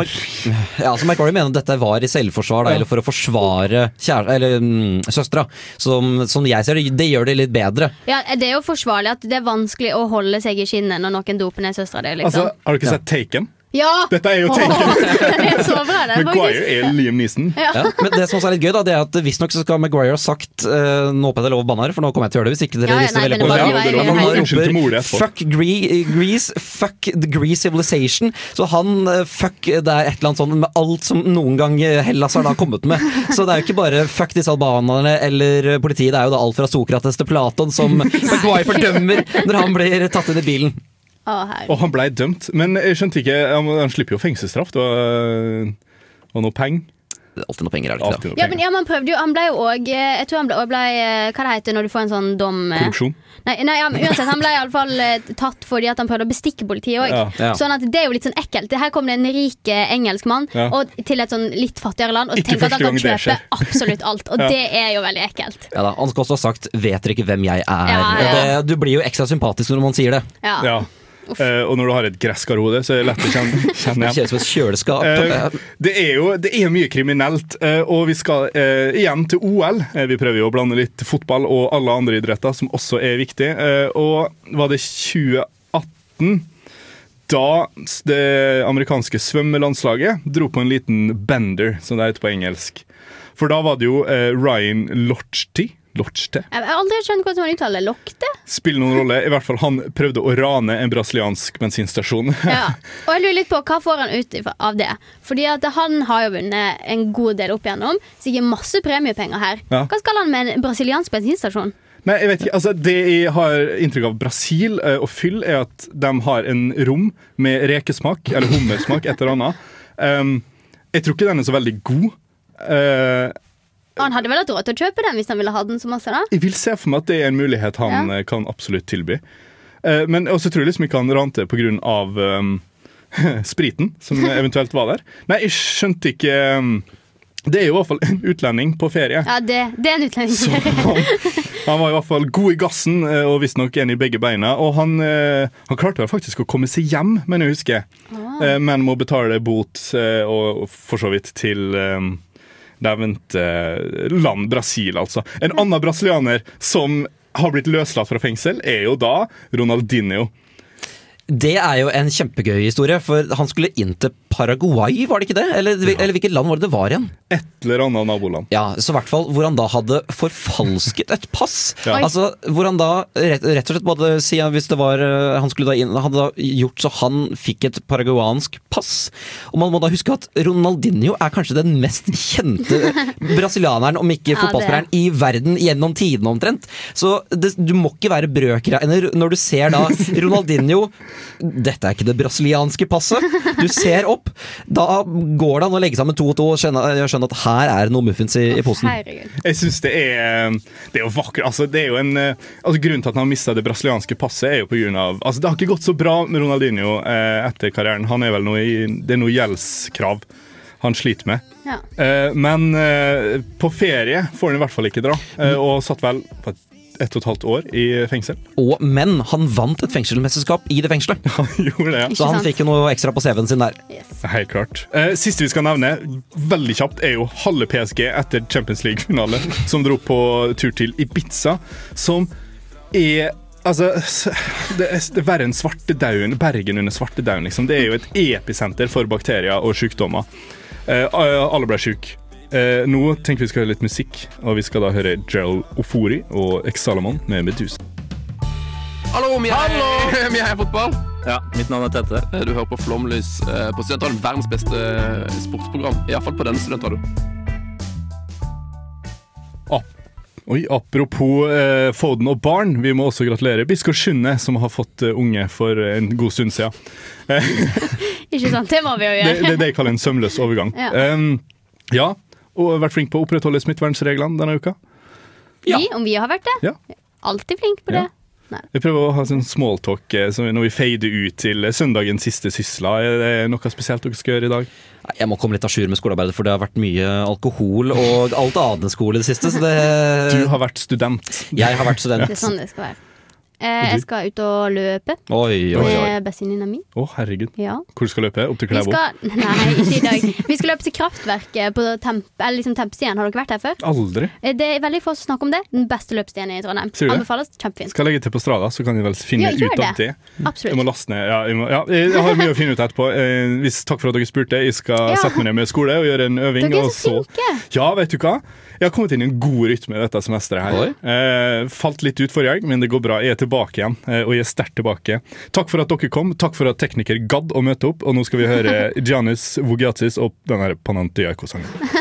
ja, så Maguire mener dette var i selvforsvar, da, eller for å forsvare kjære, eller, mm, søstera. Som, som jeg ser det, det gjør det litt bedre. Ja, Det er jo forsvarlig at det er vanskelig å holde seg i skinnet når noen doper ned søstera di. Altså, Liksom. har du ikke sett Taken? Ja! Dette er jo Taken. det så bra, det, Maguire er Liam Neeson. Ja, men det som også er litt gøy, da, det er at visstnok så skal Maguire ha sagt uh, Nå håper jeg det er lov å banne her, for nå kommer jeg til å gjøre det. Hvis ikke dere Ja, ja, rister veldig på det Han roper. Fuck Gre Greece, fuck the Greece civilization. Så han uh, fuck Det er et eller annet sånn med alt som noen gang eh, Hellas har da kommet med. Så det er jo ikke bare fuck disse albanerne eller eh, politiet, det er jo da alt fra Sokrates til Platon som Maguire fordømmer når han blir tatt inn i bilen. Og han ble dømt. Men jeg skjønte ikke Han, han slipper jo fengselsstraff. og, og noe penger. Det er alltid noe penger, er det ikke det? Ja, men, ja, man prøvde jo Han ble jo òg Jeg tror han ble, ble eh, Hva det heter når du får en sånn dom eh, Korrupsjon. Nei, nei ja, uansett, han ble iallfall uh, tatt fordi at han prøvde å bestikke politiet òg. Ja, ja. Sånn at det er jo litt sånn ekkelt. Her kom det en rik eh, engelsk mann og til et sånn litt fattigere land og Ikke tenker at han kan kjøpe absolutt alt. Og Ja. det er jo veldig ekkelt. Ja da, Han skal også ha sagt 'vet dere ikke hvem jeg er'. Ja, ja. Det, du blir jo ekstra sympatisk når man sier det. Ja. Eh, og når du har et gresskarhode, så er det lett å kjenne, kjenne igjen. som et kjøleskap. Eh, det er jo det er mye kriminelt, Uh, og vi skal igjen til OL. Vi prøver jo å blande litt fotball og alle andre idretter, som også er viktig. Og var det 2018 da det amerikanske svømmelandslaget dro på en liten bender, som det heter på engelsk. For da var det jo Ryan Lochte Lochte Jeg har aldri skjønt hvordan man uttaler lokte. spiller noen rolle. I hvert fall han prøvde å rane en brasiliansk bensinstasjon. Ja. Og jeg lurer litt på hva får han ut av det? Fordi at han har jo vunnet en god del opp igjennom. Sikkert masse premiepenger her. Ja. Hva skal han med en brasiliansk bensinstasjon? Nei, jeg vet ikke, altså Det jeg har inntrykk av Brasil eh, og fyll, er at de har en rom med rekesmak, eller hummersmak, et eller annet. Um, jeg tror ikke den er så veldig god. Eh, Han hadde vel hatt råd til å kjøpe den hvis han ville ha den så masse, da? jeg vil se for meg at det er en mulighet han Ja. eh, kan absolutt tilby. Eh, men også tror jeg liksom ikke han rante pga. Um, spriten som eventuelt var der. Nei, jeg skjønte ikke um, Det er jo i hvert fall en utlending på ferie. Ja, det, det er en utlending. Så han, han var i hvert fall god i gassen og visstnok en i begge beina. Og han, han klarte vel faktisk å komme seg hjem, men jeg husker. Ah. Men må betale bot, og og for så vidt til eh, nevnte eh, land, Brasil, altså. En annen brasilianer som har blitt løslatt fra fengsel, er jo da Ronaldinho. Det er jo en kjempegøy historie, for han skulle inn til Paraguay, var det ikke det? Eller, eller hvilket land var det det var igjen? Et eller annet naboland. Ja, så i hvert fall hvor han da hadde forfalsket et pass. Ja. Altså, hvor han da rett, rett og slett både siden hvis det var eh, Han skulle da inn, hadde da gjort så han fikk et paraguansk pass. Og man må da huske at Ronaldinho er kanskje den mest kjente brasilianeren, om ikke Ja, fotballspilleren, i verden gjennom tidene omtrent. Så det, du må ikke være brødkreiner når du ser da Ronaldinho Dette er ikke det brasilianske passet. Du ser opp. Da går det an å legge sammen to og to og skjønne, skjønne at her er det noe muffins i, i posen. Herregud. Jeg synes det er Det er jo vakkert. Altså, det er jo en, eh, altså, grunnen til at han har mista det brasilianske passet, er jo på grunn av altså, Det har ikke gått så bra med Ronaldinho eh, etter karrieren. Han er vel noe i, Det er noe gjeldskrav han sliter med. Ja. Eh, men eh, på ferie får han i hvert fall ikke dra, eh, og satt vel på et, ett og et halvt år i fengsel. Og, men han vant et fengselsmesterskap i det fengselet. Han gjorde det, ja. Så han fikk jo noe ekstra på CV-en sin der. Helt klart. Eh, siste vi skal nevne, veldig kjapt, er jo halve PSG etter Champions League-finale, som dro på tur til Ibiza, som er Altså, er, det er verre enn svartedauden, Bergen under svartedauden. Liksom. Det er jo et episenter for bakterier og sykdommer. Eh, alle ble syke. Eh, nå tenker vi skal høre litt musikk, og vi skal da høre Gerald Ofori og X-Salomon med Medusa. Hallo, vi er, vi er fotball. Ja, mitt navn er Tete. Du hører på Flomlys eh, på Studentradioen. Verdens beste eh, sportsprogram. Iallfall på denne studentradioen. Oi, Apropos eh, Foden og barn, vi må også gratulere Biskår som har fått eh, unge for en god stund siden. Eh, Ikke sant? Det må vi jo gjøre. det er det jeg kaller en sømløs overgang. Ja. Um, ja, vært flink på å opprettholde smittevernreglene denne uka. Vi, om vi har vært det? Ja. Alltid flink på det. Ja. Vi prøver å ha sånn smalltalk eh, når vi fader ut til søndagens siste sysla. Er det noe spesielt dere skal gjøre i dag? Jeg må komme litt à jour med skolearbeidet, for det har vært mye alkohol og alt annet enn skole i det siste. Så det Du har vært student. Jeg har vært student. Det er sånn det skal være. Eh, jeg skal ut og løpe Oi, oi, oi. med bestevenninna mi. Å, herregud. Ja. Hvor du løpe? Opp til Vi Klæbo? skal Nei, ikke i dag. Vi skal løpe til Kraftverket på temp, eller liksom Tempestien. Har dere vært her før? Aldri. Eh, Det er veldig få som snakker om det. Den beste løpestien i Trondheim. Anbefales. Kjempefint. Skal jeg legge til på Strada, så kan jeg vel finne Ja, ut av det. Absolutt. Jeg må laste ned. Ja, jeg, må, ja, jeg har mye å finne ut etterpå. Eh, hvis, takk for at dere spurte. Jeg skal sette meg ned med skole og gjøre en øving. Dere er så flinke. Ja, vet du hva? Jeg har kommet inn i en god rytme dette semesteret her. Eh, falt litt ut forrige helg, men det går bra. Jeg er tilbake igjen, eh, og jeg er sterkt tilbake. Takk for at dere kom. Takk for at tekniker gadd å møte opp. Og nå skal vi høre Giannis Vogiatis og den her Panantiaiko-sangen.